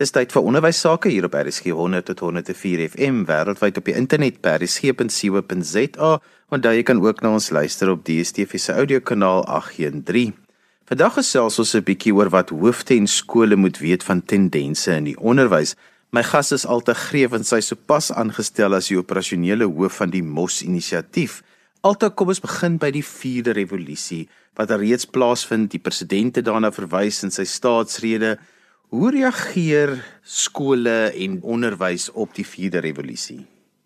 Dis tyd vir onderwys sake hier op RSG 100 tot 104 FM wêreldwyd op die internet by rsg.co.za daar jy kan ook na ons luister op DStv se audiokanaal 813. Vandag gesels ons 'n bietjie oor wat hoofde en skole moet weet van tendense in die onderwys. My gas is Alta Greef en sy sopas aangestel as die operasionele hoof van die MOS inisiatief. Alta, kom ons begin by die 4de revolusie wat reeds plaasvind. Die president het daarna verwys in sy staatsrede. Hoe reageer skole en onderwys op die 4de revolusie?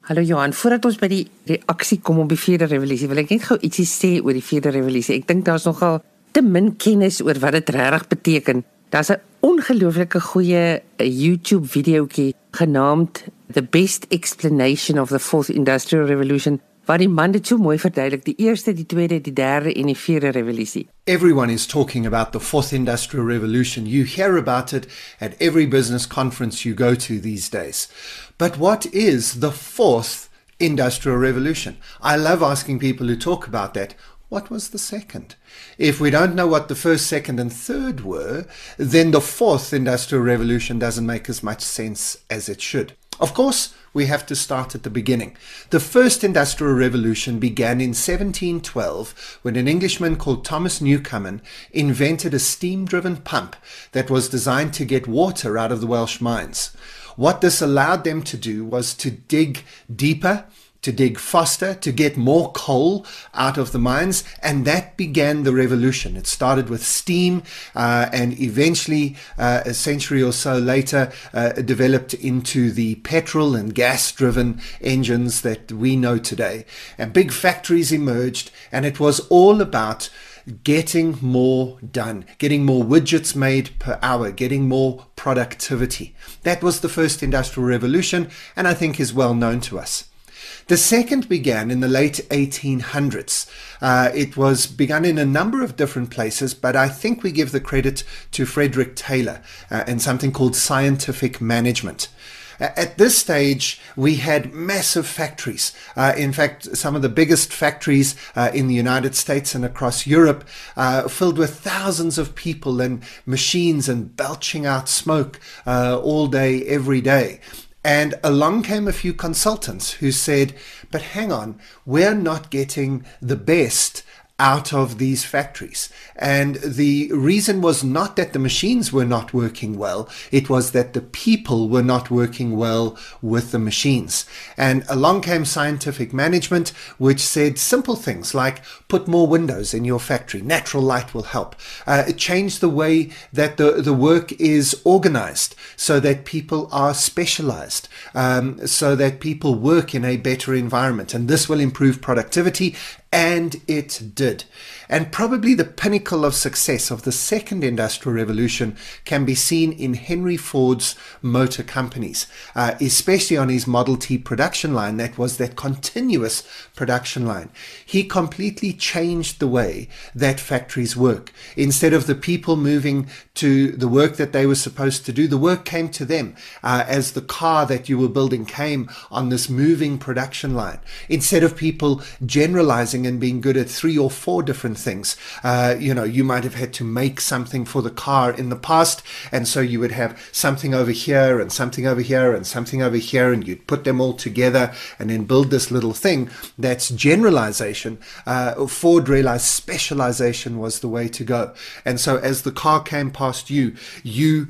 Hallo Johan, voordat ons by die reaksie kom op die 4de revolusie, wil ek net gou ietsie sê oor die 4de revolusie. Ek dink daar's nogal te min kennis oor wat dit regtig beteken. Daar's 'n ongelooflike goeie eh, YouTube videoetjie genaamd The Best Explanation of the Fourth Industrial Revolution waar die man dit so mooi verduidelik die eerste, die tweede, die derde en die vierde revolusie. Everyone is talking about the fourth industrial revolution. You hear about it at every business conference you go to these days. But what is the fourth industrial revolution? I love asking people who talk about that. What was the second? If we don't know what the first, second, and third were, then the fourth industrial revolution doesn't make as much sense as it should. Of course, we have to start at the beginning. The first industrial revolution began in 1712 when an Englishman called Thomas Newcomen invented a steam driven pump that was designed to get water out of the Welsh mines. What this allowed them to do was to dig deeper to dig faster, to get more coal out of the mines, and that began the revolution. It started with steam uh, and eventually, uh, a century or so later, uh, developed into the petrol and gas driven engines that we know today. And big factories emerged, and it was all about getting more done, getting more widgets made per hour, getting more productivity. That was the first industrial revolution, and I think is well known to us. The second began in the late 1800s. Uh, it was begun in a number of different places, but I think we give the credit to Frederick Taylor uh, and something called scientific management. At this stage, we had massive factories. Uh, in fact, some of the biggest factories uh, in the United States and across Europe, uh, filled with thousands of people and machines and belching out smoke uh, all day, every day. And along came a few consultants who said, but hang on, we're not getting the best out of these factories. And the reason was not that the machines were not working well, it was that the people were not working well with the machines. And along came scientific management, which said simple things like put more windows in your factory, natural light will help. Uh, change the way that the, the work is organized so that people are specialized, um, so that people work in a better environment. And this will improve productivity and it did. And probably the pinnacle of success of the second industrial revolution can be seen in Henry Ford's motor companies, uh, especially on his Model T production line. That was that continuous production line. He completely changed the way that factories work. Instead of the people moving to the work that they were supposed to do, the work came to them uh, as the car that you were building came on this moving production line. Instead of people generalizing and being good at three or four different things. Uh, you know, you might have had to make something for the car in the past, and so you would have something over here and something over here and something over here, and you'd put them all together and then build this little thing. That's generalization. Uh, Ford realized specialization was the way to go, and so as the car came past you, you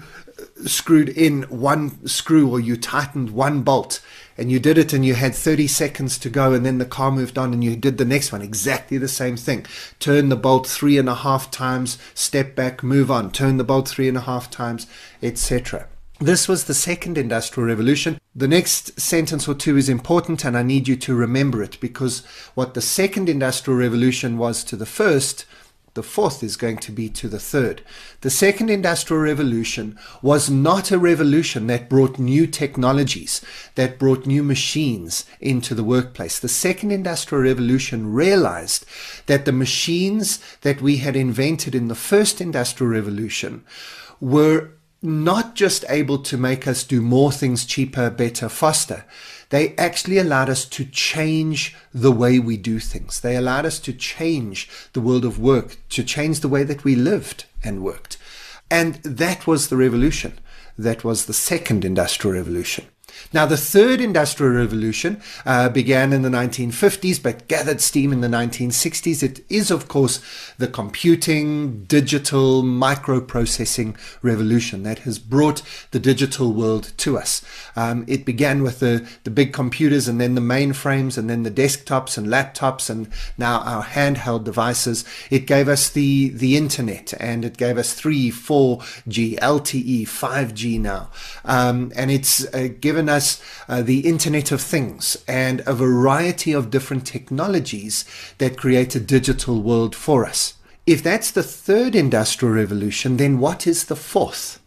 screwed in one screw or you tightened one bolt and you did it and you had 30 seconds to go and then the car moved on and you did the next one exactly the same thing. Turn the bolt three and a half times step back move on. Turn the bolt three and a half times etc this was the second industrial revolution. The next sentence or two is important, and I need you to remember it because what the second industrial revolution was to the first the fourth is going to be to the third. The second industrial revolution was not a revolution that brought new technologies, that brought new machines into the workplace. The second industrial revolution realized that the machines that we had invented in the first industrial revolution were not just able to make us do more things cheaper, better, faster they actually allowed us to change the way we do things. They allowed us to change the world of work, to change the way that we lived and worked. And that was the revolution. that was the second industrial revolution. Now, the third industrial revolution uh, began in the 1950s but gathered steam in the 1960s. It is, of course, the computing, digital, microprocessing revolution that has brought the digital world to us. Um, it began with the, the big computers and then the mainframes and then the desktops and laptops and now our handheld devices. It gave us the, the internet and it gave us 3, 4G, LTE, 5G now. Um, and it's uh, given us uh, the Internet of Things and a variety of different technologies that create a digital world for us. If that's the third industrial revolution, then what is the fourth?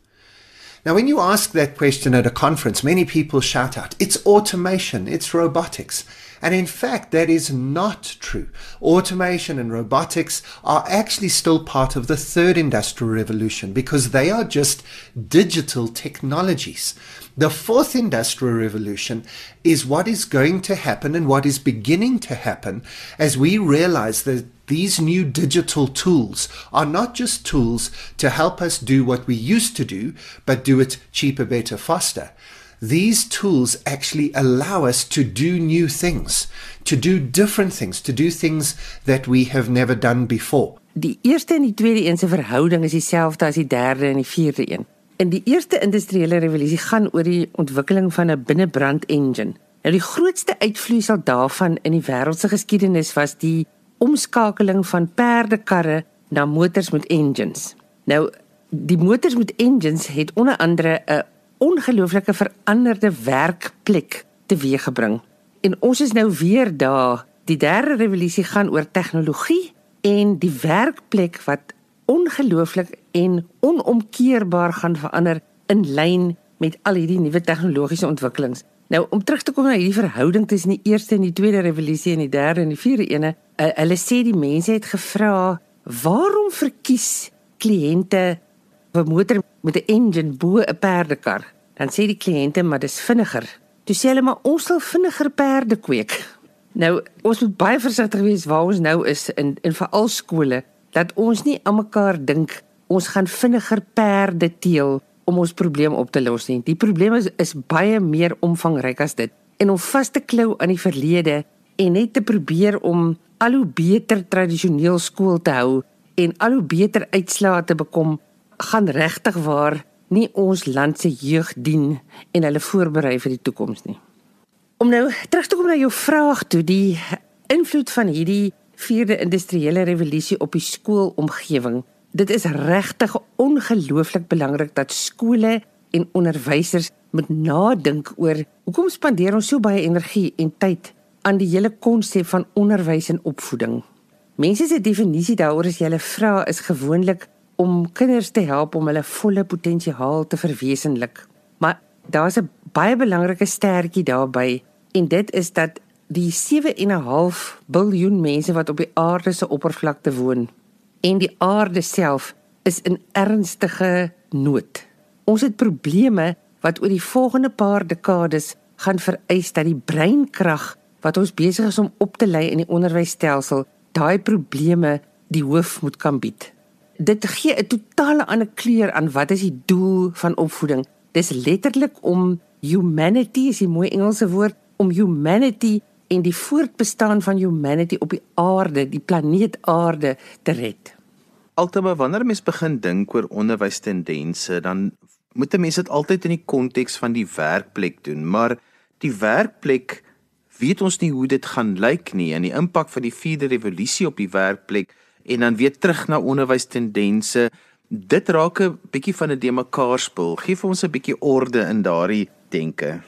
Now, when you ask that question at a conference, many people shout out, it's automation, it's robotics. And in fact, that is not true. Automation and robotics are actually still part of the third industrial revolution because they are just digital technologies. The fourth industrial revolution is what is going to happen and what is beginning to happen as we realize that these new digital tools are not just tools to help us do what we used to do, but do it cheaper, better, faster these tools actually allow us to do new things, to do different things, to do things that we have never done before. Die eerste en die tweede een se verhouding is dieselfde as die derde en die vierde een. In die eerste industriële revolusie gaan oor die ontwikkeling van 'n binnebrand engine. Nou die grootste uitvloeisel daarvan in die wêreld se geskiedenis was die omskakeling van perdekarre na motors met engines. Nou die motors met engines het onder andere 'n ongelooflike veranderde werkplek teweeggebring. En ons is nou weer daar. Die derde revolusie gaan oor tegnologie en die werkplek wat ongelooflik en onomkeerbaar gaan verander in lyn met al hierdie nuwe tegnologiese ontwikkelings. Nou om terug te kom na hierdie verhouding tussen die eerste en die tweede revolusie en die derde en die vierde ene, uh, hulle sê die mense het gevra, "Waarom verkies kliënte 'n motor met 'n engine bo 'n perdekar, dan sê die kliënte maar dis vinniger. Toe sê hulle maar ons sal vinniger perde kweek. Nou, ons moet baie versigtig wees waar ons nou is in in veral skole dat ons nie aan mekaar dink ons gaan vinniger perde teel om ons probleem op te los nie. Die probleem is is baie meer omvangryk as dit. En om vas te klou aan die verlede en net te probeer om al hoe beter tradisioneel skool te hou en al hoe beter uitslae te bekom gaan regtig waar nie ons land se jeug dien en hulle voorberei vir die toekoms nie. Om nou terug te kom na jou vraag toe, die invloed van hierdie vierde industriële revolusie op die skoolomgewing. Dit is regtig ongelooflik belangrik dat skole en onderwysers moet nadink oor hoekom spandeer ons so baie energie en tyd aan die hele konsep van onderwys en opvoeding. Mense se definisie daaroor as jy hulle vra is gewoonlik om kinders te help om hulle volle potensiaal te verwesenlik. Maar daar's 'n baie belangrike stertjie daarbey en dit is dat die 7.5 biljoen mense wat op die aarde se oppervlakte woon en die aarde self is in ernstige nood. Ons het probleme wat oor die volgende paar dekades gaan vereis dat die breinkrag wat ons besig is om op te lei in die onderwysstelsel, daai probleme die hoof moet kan bied dit gee 'n totale ander kleur aan wat is die doel van opvoeding. Dis letterlik om humanity, is 'n mooi Engelse woord, om humanity en die voortbestaan van humanity op die aarde, die planeet Aarde te red. Altema wanneer mens begin dink oor onderwystendense, dan moet 'n mens dit altyd in die konteks van die werkplek doen, maar die werkplek weet ons nie hoe dit gaan lyk nie en die impak van die vierde revolusie op die werkplek en dan weer terug na onderwystendense. Dit raak 'n bietjie van 'n demekaar spul. Geef ons 'n bietjie orde in daardie denke.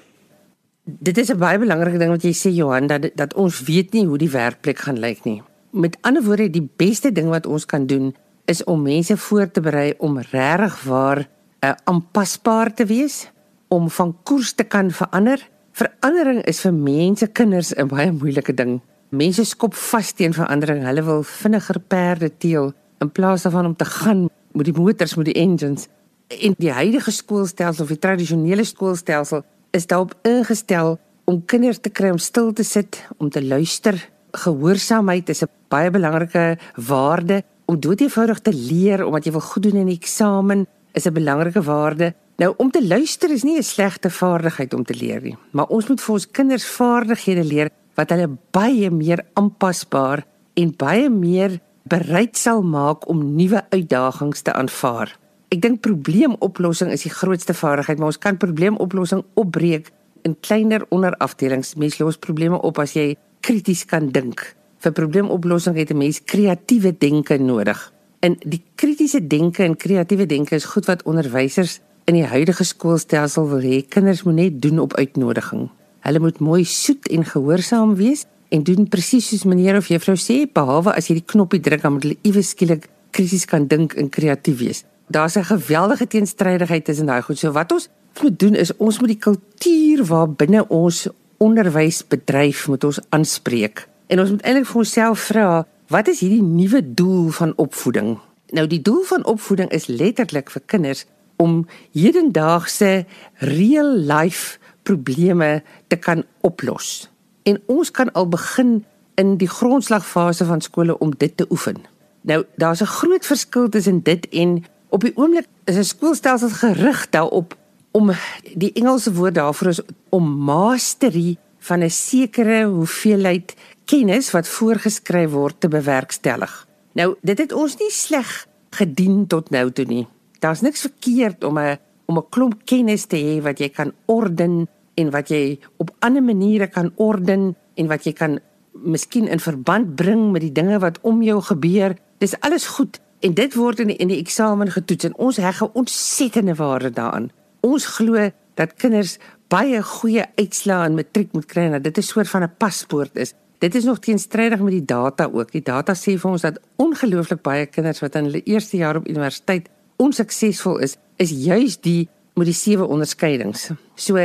Dit is 'n baie belangrike ding wat jy sê Johan dat dat ons weet nie hoe die werkplek gaan lyk nie. Met ander woorde, die beste ding wat ons kan doen is om mense voor te berei om regtig waar uh, aanpasbaar te wees, om van koers te kan verander. Verandering is vir mense kinders 'n baie moeilike ding. Mense skop vas teen verandering. Hulle wil vinniger perde teel in plaas daarvan om te gaan met die motors, met die engines. In die huidige skoolstelsel of die tradisionele skoolstelsel is daarop ingestel om kinders te kry om stil te sit, om te luister. Gehoorsaamheid is 'n baie belangrike waarde om dood eenvoudig te leer omdat jy wil goed doen in die eksamen is 'n belangrike waarde. Nou om te luister is nie 'n slegte vaardigheid om te leer nie, maar ons moet vir ons kinders vaardighede leer wat hulle baie meer aanpasbaar en baie meer bereid sal maak om nuwe uitdagings te aanvaar. Ek dink probleemoplossing is die grootste vaardigheid, maar ons kan probleemoplossing opbreek in kleiner onderafdelings. Mens los probleme op as jy krities kan dink. Vir probleemoplossing het 'n mens kreatiewe denke nodig. En die kritiese denke en kreatiewe denke is goed wat onderwysers in die huidige skoolstelsel wil hê kinders moet net doen op uitnodiging. Hulle moet mooi soet en gehoorsaam wees en doen presies soos meneer of juffrou sê behalwe as jy die knoppie druk dan moet hulle iewes skielik krities kan dink en kreatief wees. Daar's 'n geweldige teenstrydigheid tussen daai goed. So wat ons moet doen is ons moet die kultuur waar binne ons onderwysbedryf moet ons aanspreek. En ons moet eintlik vir onsself vra, wat is hierdie nuwe doel van opvoeding? Nou die doel van opvoeding is letterlik vir kinders om hedendaagse real life probleme te kan oplos. En ons kan al begin in die grondslagfase van skole om dit te oefen. Nou, daar's 'n groot verskil tussen dit en op die oomblik is 'n skoolstelsel gerig daarop om die Engelse woord daarvoor is om mastery van 'n sekere hoeveelheid kennis wat voorgeskryf word te bewerkstellig. Nou, dit het ons nie sleg gedien tot nou toe nie. Daar's niks verkeerd om 'n om 'n klomp kennis te hê wat jy kan orden en wat jy op ander maniere kan orden en wat jy kan miskien in verband bring met die dinge wat om jou gebeur. Dis alles goed en dit word in die, in die eksamen getoets en ons heg 'n ontsettende waarde daaraan. Ons glo dat kinders baie goeie uitslae in matriek moet kry en dat dit 'n soort van 'n paspoort is. Dit is nog teenstrydig met die data ook. Die data sê vir ons dat ongelooflik baie kinders wat in hulle eerste jaar op universiteit onsuksesvol is, is juis die met die sewe onderskeidings. So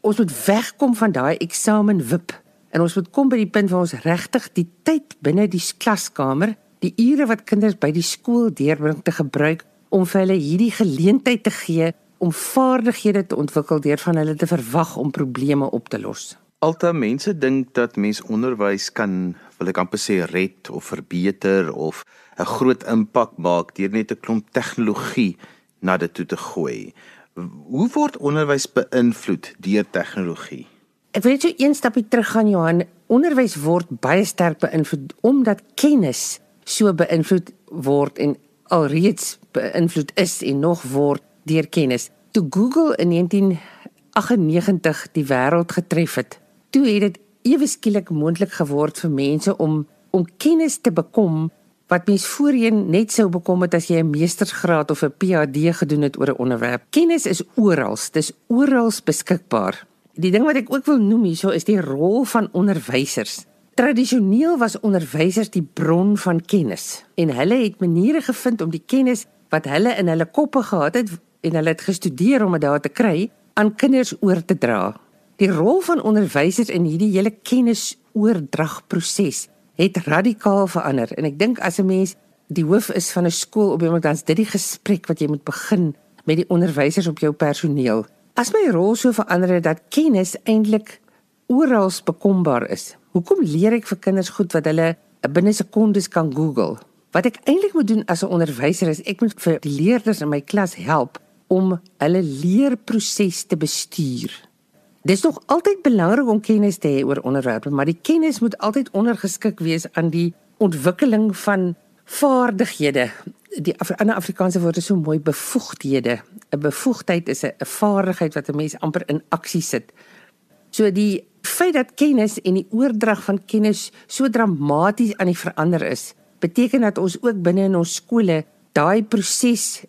ons moet wegkom van daai eksamen wip en ons moet kom by die punt waar ons regtig die tyd binne die klaskamer, die ure wat kinders by die skool deurbring te gebruik om vir hulle hierdie geleentheid te gee om vaardighede te ontwikkel deur van hulle te verwag om probleme op te los. Alta mense dink dat mens onderwys kan, wil ek amper sê red of verbeter of 'n groot impak maak deur net 'n klomp tegnologie na dit toe te gooi. Hoe word onderwys beïnvloed deur tegnologie? Ek wil net so een stapie terug gaan Johan. Onderwys word baie sterk beïnvloed omdat kennis so beïnvloed word en alreeds beïnvloed is en nog word deur kennis. Toe Google in 1998 die wêreld getref het, toe het dit ewe skielik moontlik geword vir mense om om kennis te bekom wat mens voorheen net sou bekom het as jy 'n meestersgraad of 'n PhD gedoen het oor 'n onderwerp. Kennis is oral, dis oral beskikbaar. Die ding wat ek ook wil noem hierso is die rol van onderwysers. Tradisioneel was onderwysers die bron van kennis en hulle het maniere gevind om die kennis wat hulle in hulle koppe gehad het en hulle het gestudeer om dit daar te kry aan kinders oor te dra. Die rol van onderwysers in hierdie hele kennisoordragproses het radikaal verander en ek dink as 'n mens die hoof is van 'n skool op iemand dan's dit die gesprek wat jy moet begin met die onderwysers op jou personeel. As my rol so verander het dat kennis eintlik oral bekombaar is. Hoekom leer ek vir kinders goed wat hulle binne sekondes kan Google? Wat ek eintlik moet doen as 'n onderwyser is ek moet vir die leerders in my klas help om hulle leerproses te bestuur. Dis nog altyd belangrik om kennis te hê oor onderwerpe, maar die kennis moet altyd ondergeskik wees aan die ontwikkeling van vaardighede. Die Af ander Afrikaanse woord is so mooi bevoegdhede. 'n Bevoegdheid is 'n vaardigheid wat 'n mens amper in aksie sit. So die feit dat kennis en die oordrag van kennis so dramaties aan die verander is, beteken dat ons ook binne in ons skole daai proses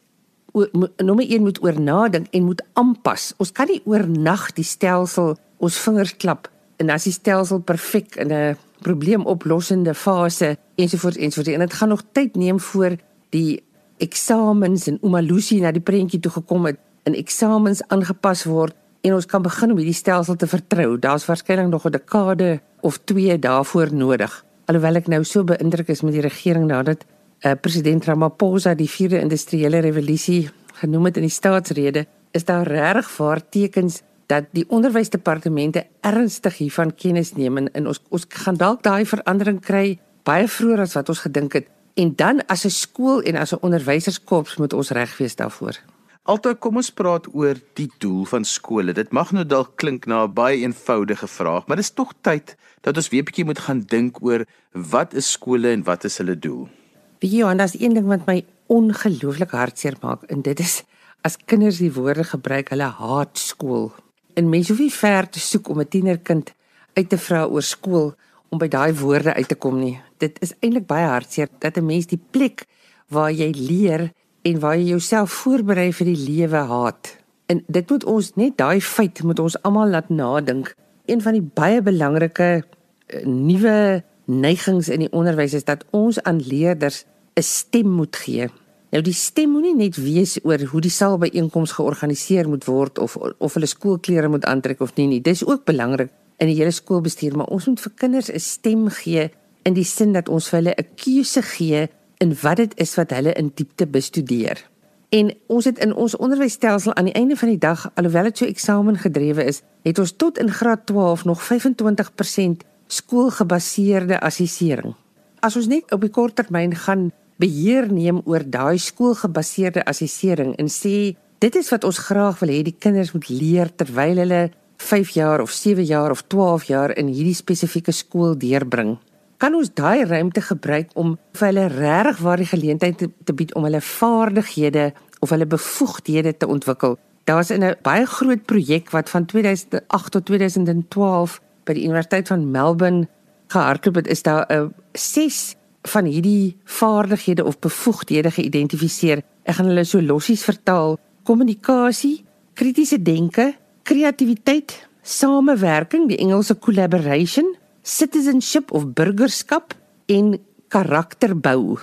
nommer 1 moet oor nadink en moet aanpas. Ons kan nie oornag die stelsel ons vingers klap en as die stelsel perfek in 'n probleemoplossende fase ensovoorts ensovoorts en dit gaan nog tyd neem voor die eksamens en omalusi na die prentjie toe gekom het en eksamens aangepas word en ons kan begin om hierdie stelsel te vertrou. Daar's waarskynlik nog 'n dekade of 2 daarvoor nodig. Alhoewel ek nou so beïndruk is met die regering nadat uh, president Ramaphosa die vierde industriële revolusie genoem het in die staatsrede, is daar regtig waar tekens dat die onderwysdepartemente ernstig hiervan kennis neem en, en ons ons gaan dalk daai verandering kry baie vroeër as wat ons gedink het en dan as 'n skool en as 'n onderwyserskorps moet ons reg wees daarvoor. Altyd kom ons praat oor die doel van skole. Dit mag nou dalk klink na 'n baie eenvoudige vraag, maar dit is tog tyd dat ons weer 'n bietjie moet gaan dink oor wat is skole en wat is hulle doel. Wie Johan, daar's een ding wat my ongelooflik hartseer maak en dit is as kinders die woorde gebruik hulle haat skool. En mense hoef nie ver te soek om 'n tienerkind uit te vra oor skool om by daai woorde uit te kom nie. Dit is eintlik baie hartseer dat 'n mens die plek waar jy leer en waar jy jouself voorberei vir die lewe haat. En dit moet ons net daai feit moet ons almal laat nadink. Een van die baie belangrike uh, nuwe neigings in die onderwys is dat ons aan leerders 'n stem moet gee. Nou die stem moenie net wees oor hoe die saalbyeenkoms georganiseer moet word of of hulle skoolklere moet aantrek of nie nie. Dis ook belangrik in die hele skoolbestuur, maar ons moet vir kinders 'n stem gee in die sin dat ons vir hulle 'n keuse gee in wat dit is wat hulle in diepte bestudeer. En ons het in ons onderwysstelsel aan die einde van die dag, alhoewel dit so eksamengedrewe is, het ons tot in graad 12 nog 25% skoolgebaseerde assessering. As ons net op die kort termyn gaan beheer neem oor daai skoolgebaseerde assessering en sê dit is wat ons graag wil hê die kinders moet leer terwyl hulle 5 jaar of 7 jaar of 12 jaar in hierdie spesifieke skool deurbring kan ons daai ruimte gebruik om vir hulle regtig waar die geleentheid te, te bied om hulle vaardighede of hulle bevoegdhede te ontwikkel. Daar's 'n baie groot projek wat van 2008 tot 2012 by die Universiteit van Melbourne gehardloop het. Is daar 'n ses van hierdie vaardighede of bevoegdhede geïdentifiseer. Ek gaan hulle so lossies vertaal: kommunikasie, kritiese denke, kreatiwiteit, samewerking, die Engelse collaboration, citizenship of burgerskap en karakterbou.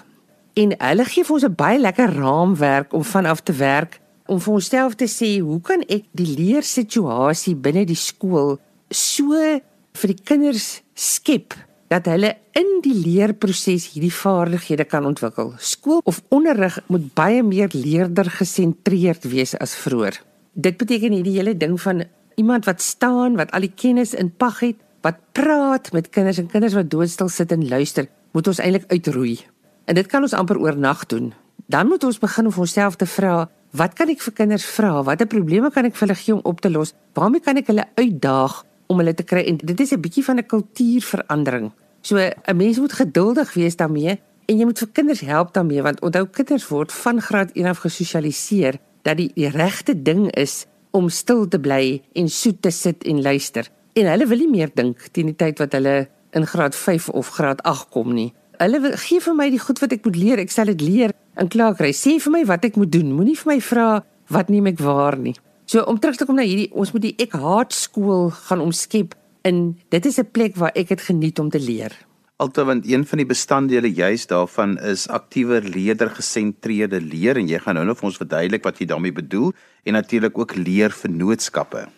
En hulle gee vir ons 'n baie lekker raamwerk om vanaf te werk om vir onsself te sê, hoe kan ek die leersituasie binne die skool so vir die kinders skep dat hulle in die leerproses hierdie vaardighede kan ontwikkel. Skool of onderrig moet baie meer leerder gesentreerd wees as vroeër. Dit beteken hierdie hele ding van iemand wat staan, wat al die kennis in pag het, wat praat met kinders en kinders wat doodstil sit en luister, moet ons eintlik uitroei. En dit kan ons amper oornag doen. Dan moet ons begin om onsself te vra, wat kan ek vir kinders vra? Watter probleme kan ek vir hulle gee om op te los? Waarmee kan ek hulle uitdaag om hulle te kry? En dit is 'n bietjie van 'n kultuurverandering. So 'n mens moet geduldig wees daarmee en jy moet vir kinders help daarmee want onthou kinders word van graad 1 af gesosialiseer dat die, die regte ding is om stil te bly en soet te sit en luister en hulle wil nie meer dink teen die tyd wat hulle in graad 5 of graad 8 kom nie. Hulle wil, gee vir my die goed wat ek moet leer, ek sal dit leer in klaar kry. Sê vir my wat ek moet doen. Moenie vir my vra wat neem ek waar nie. So om terug te kom na hierdie ons moet die ek haat skool gaan omskep in dit is 'n plek waar ek dit geniet om te leer. Alta want een van die bestanddele juis daarvan is aktiewer leerder gesentreerde leer en jy gaan nou nog vir ons verduidelik wat jy daarmee bedoel en natuurlik ook leer vennootskappe.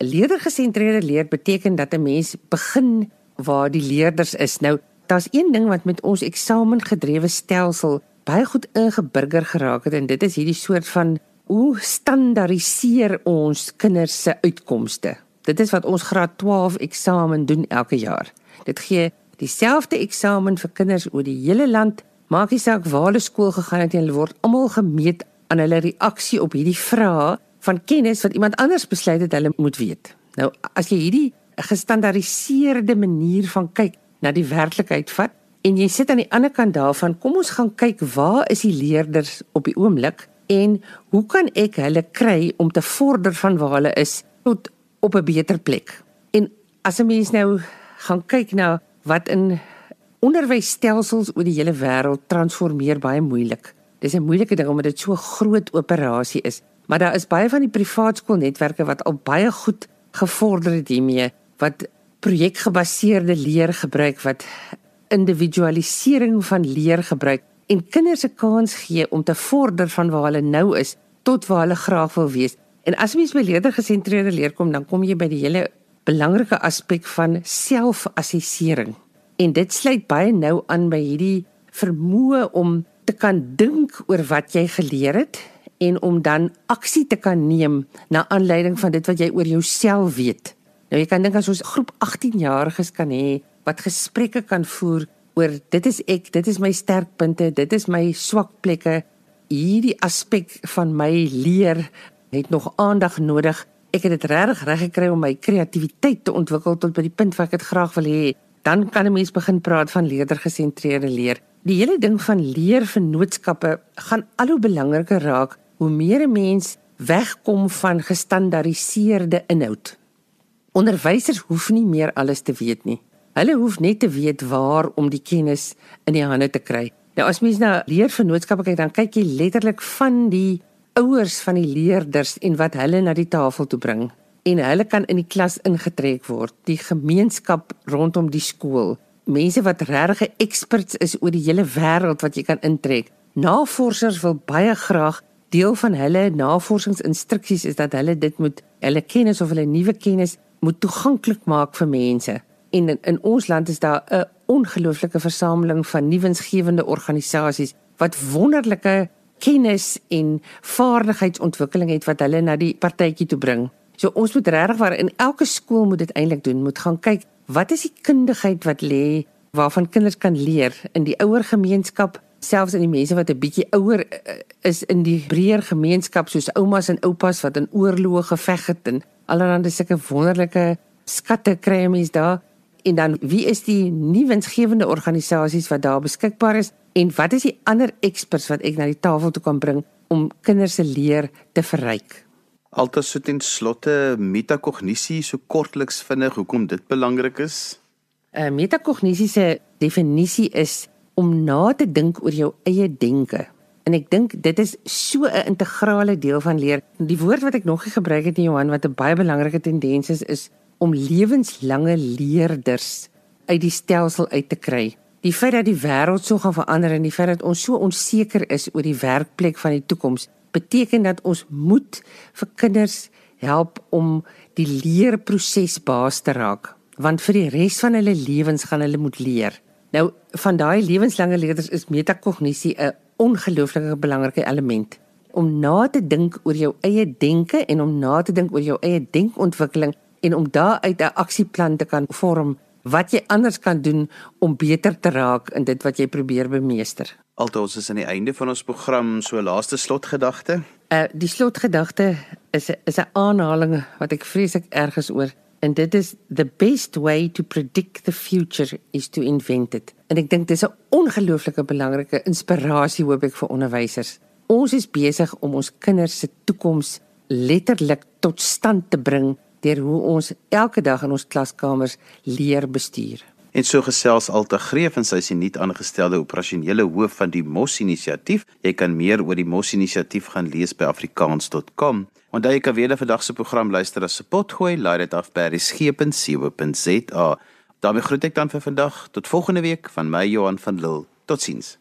'n Leerdergesentreerde leer beteken dat 'n mens begin waar die leerders is. Nou, daar's een ding wat met ons eksamengedrewe stelsel baie goed ingeburger geraak het en dit is hierdie soort van hoe standaardiseer ons kinders se uitkomste. Dit is wat ons graad 12 eksamen doen elke jaar. Dit gee dieselfde eksamen vir kinders oor die hele land. Maak nie saak waar hulle skool gegaan het nie, hulle word almal gemeet aan hulle reaksie op hierdie vrae van kennis wat iemand anders besluit het hulle moet weet. Nou as jy hierdie gestandaardiseerde manier van kyk na die werklikheid vat en jy sit aan die ander kant daarvan, kom ons gaan kyk waar is die leerders op die oomblik en hoe kan ek hulle kry om te vorder van waar hulle is tot op 'n beter plek. En as 'n mens nou gaan kyk na wat in onderwysstelsels oor die hele wêreld transformeer baie moeilik. Dis 'n moeilike ding omdat dit so groot operasie is. Maar daar is baie van die privaat skoolnetwerke wat al baie goed gevorder het hiermee wat projekgebaseerde leer gebruik wat individualisering van leer gebruik en kinders se kans gee om te vorder van waar hulle nou is tot waar hulle graag wil wees. En as mens by leerdergesentreerde leer kom, dan kom jy by die hele belangrike aspek van selfassessering. En dit sluit baie nou aan by hierdie vermoë om te kan dink oor wat jy geleer het en om dan aksie te kan neem na aanleiding van dit wat jy oor jouself weet. Nou jy kan dink as ons groep 18 jariges kan hê wat gesprekke kan voer oor dit is ek, dit is my sterkpunte, dit is my swakplekke. hierdie aspek van my leer het nog aandag nodig. Ek het dit regtig reg gekry om my kreatiwiteit te ontwikkel tot by die punt waar ek dit graag wil hê. Dan kan 'n mens begin praat van leerdergesentreerde leer. Die hele ding van leervennootskappe gaan al hoe belangriker raak hoe meer 'n mens wegkom van gestandaardiseerde inhoud. Onderwysers hoef nie meer alles te weet nie. Hulle hoef net te weet waar om die kennis in die hande te kry. Nou as mens na leervennootskappe kyk, dan kyk jy letterlik van die ouers van die leerders en wat hulle na die tafel toe bring. En hulle kan in die klas ingetrek word. Die gemeenskap rondom die skool. Mense wat regtig experts is oor die hele wêreld wat jy kan intrek. Navorsers wil baie graag deel van hulle navorsingsinstruksies is dat hulle dit moet hulle kennis of hulle nuwe kennis moet toeganklik maak vir mense en in, in ons land is daar 'n ongelooflike versameling van nuwensgewende organisasies wat wonderlike kennis en vaardigheidsontwikkeling het wat hulle na die partytjie toe bring. So ons moet regtig waar in elke skool moet dit eintlik doen, moet gaan kyk wat is die kundigheid wat lê waarvan kinders kan leer in die ouer gemeenskap, selfs in die mense wat 'n bietjie ouer uh, is in die breër gemeenskap soos oumas en oupas wat in oorloë geveg het en allerlei sulke wonderlike skatte kry mense daar. En dan wie is die nuwensgewende organisasies wat daar beskikbaar is? En wat is die ander experts wat ek na die tafel toe kan bring om kinders se leer te verryk? Altes so ten slotte metakognisie so kortliks vinnig hoekom dit belangrik is? 'n uh, Metakognisie se definisie is om na te dink oor jou eie denke. En ek dink dit is so 'n integrale deel van leer. Die woord wat ek nog nie gebruik het nie Johan wat 'n baie belangrike tendens is is om lewenslange leerders uit die stelsel uit te kry. Die feit dat die wêreld so gaan verander en die feit dat ons so onseker is oor die werkplek van die toekoms, beteken dat ons moet vir kinders help om die leerproses baas te raak, want vir die res van hulle lewens gaan hulle moet leer. Nou van daai lewenslange leerders is metakognisie 'n ongelooflike belangrike element om na te dink oor jou eie denke en om na te dink oor jou eie denkontwikkeling en om daaruit 'n aksieplan te kan vorm wat jy anders kan doen om beter te raak in dit wat jy probeer bemeester. Altoos is aan die einde van ons program so laaste slotgedagte. Uh die slotgedagte is is 'n aanhaling wat ek vreeslik erg is oor en dit is the best way to predict the future is to invent it. En ek dink dis 'n ongelooflike belangrike inspirasie hoop ek vir onderwysers. Ons is besig om ons kinders se toekoms letterlik tot stand te bring deur hoe ons elke dag in ons klaskamers leer bestuur. En so gesels Alta Greef en sy is die nuut aangestelde operasionele hoof van die Mos inisiatief. Jy kan meer oor die Mos inisiatief gaan lees by afrikaans.com. Onthou jy kan weer vandag se program luister as se potgooi, laai dit af by resgep.co.za. daarmee groet ek dan vir vandag. Tot volgende week van my Johan van Lille. Totsiens.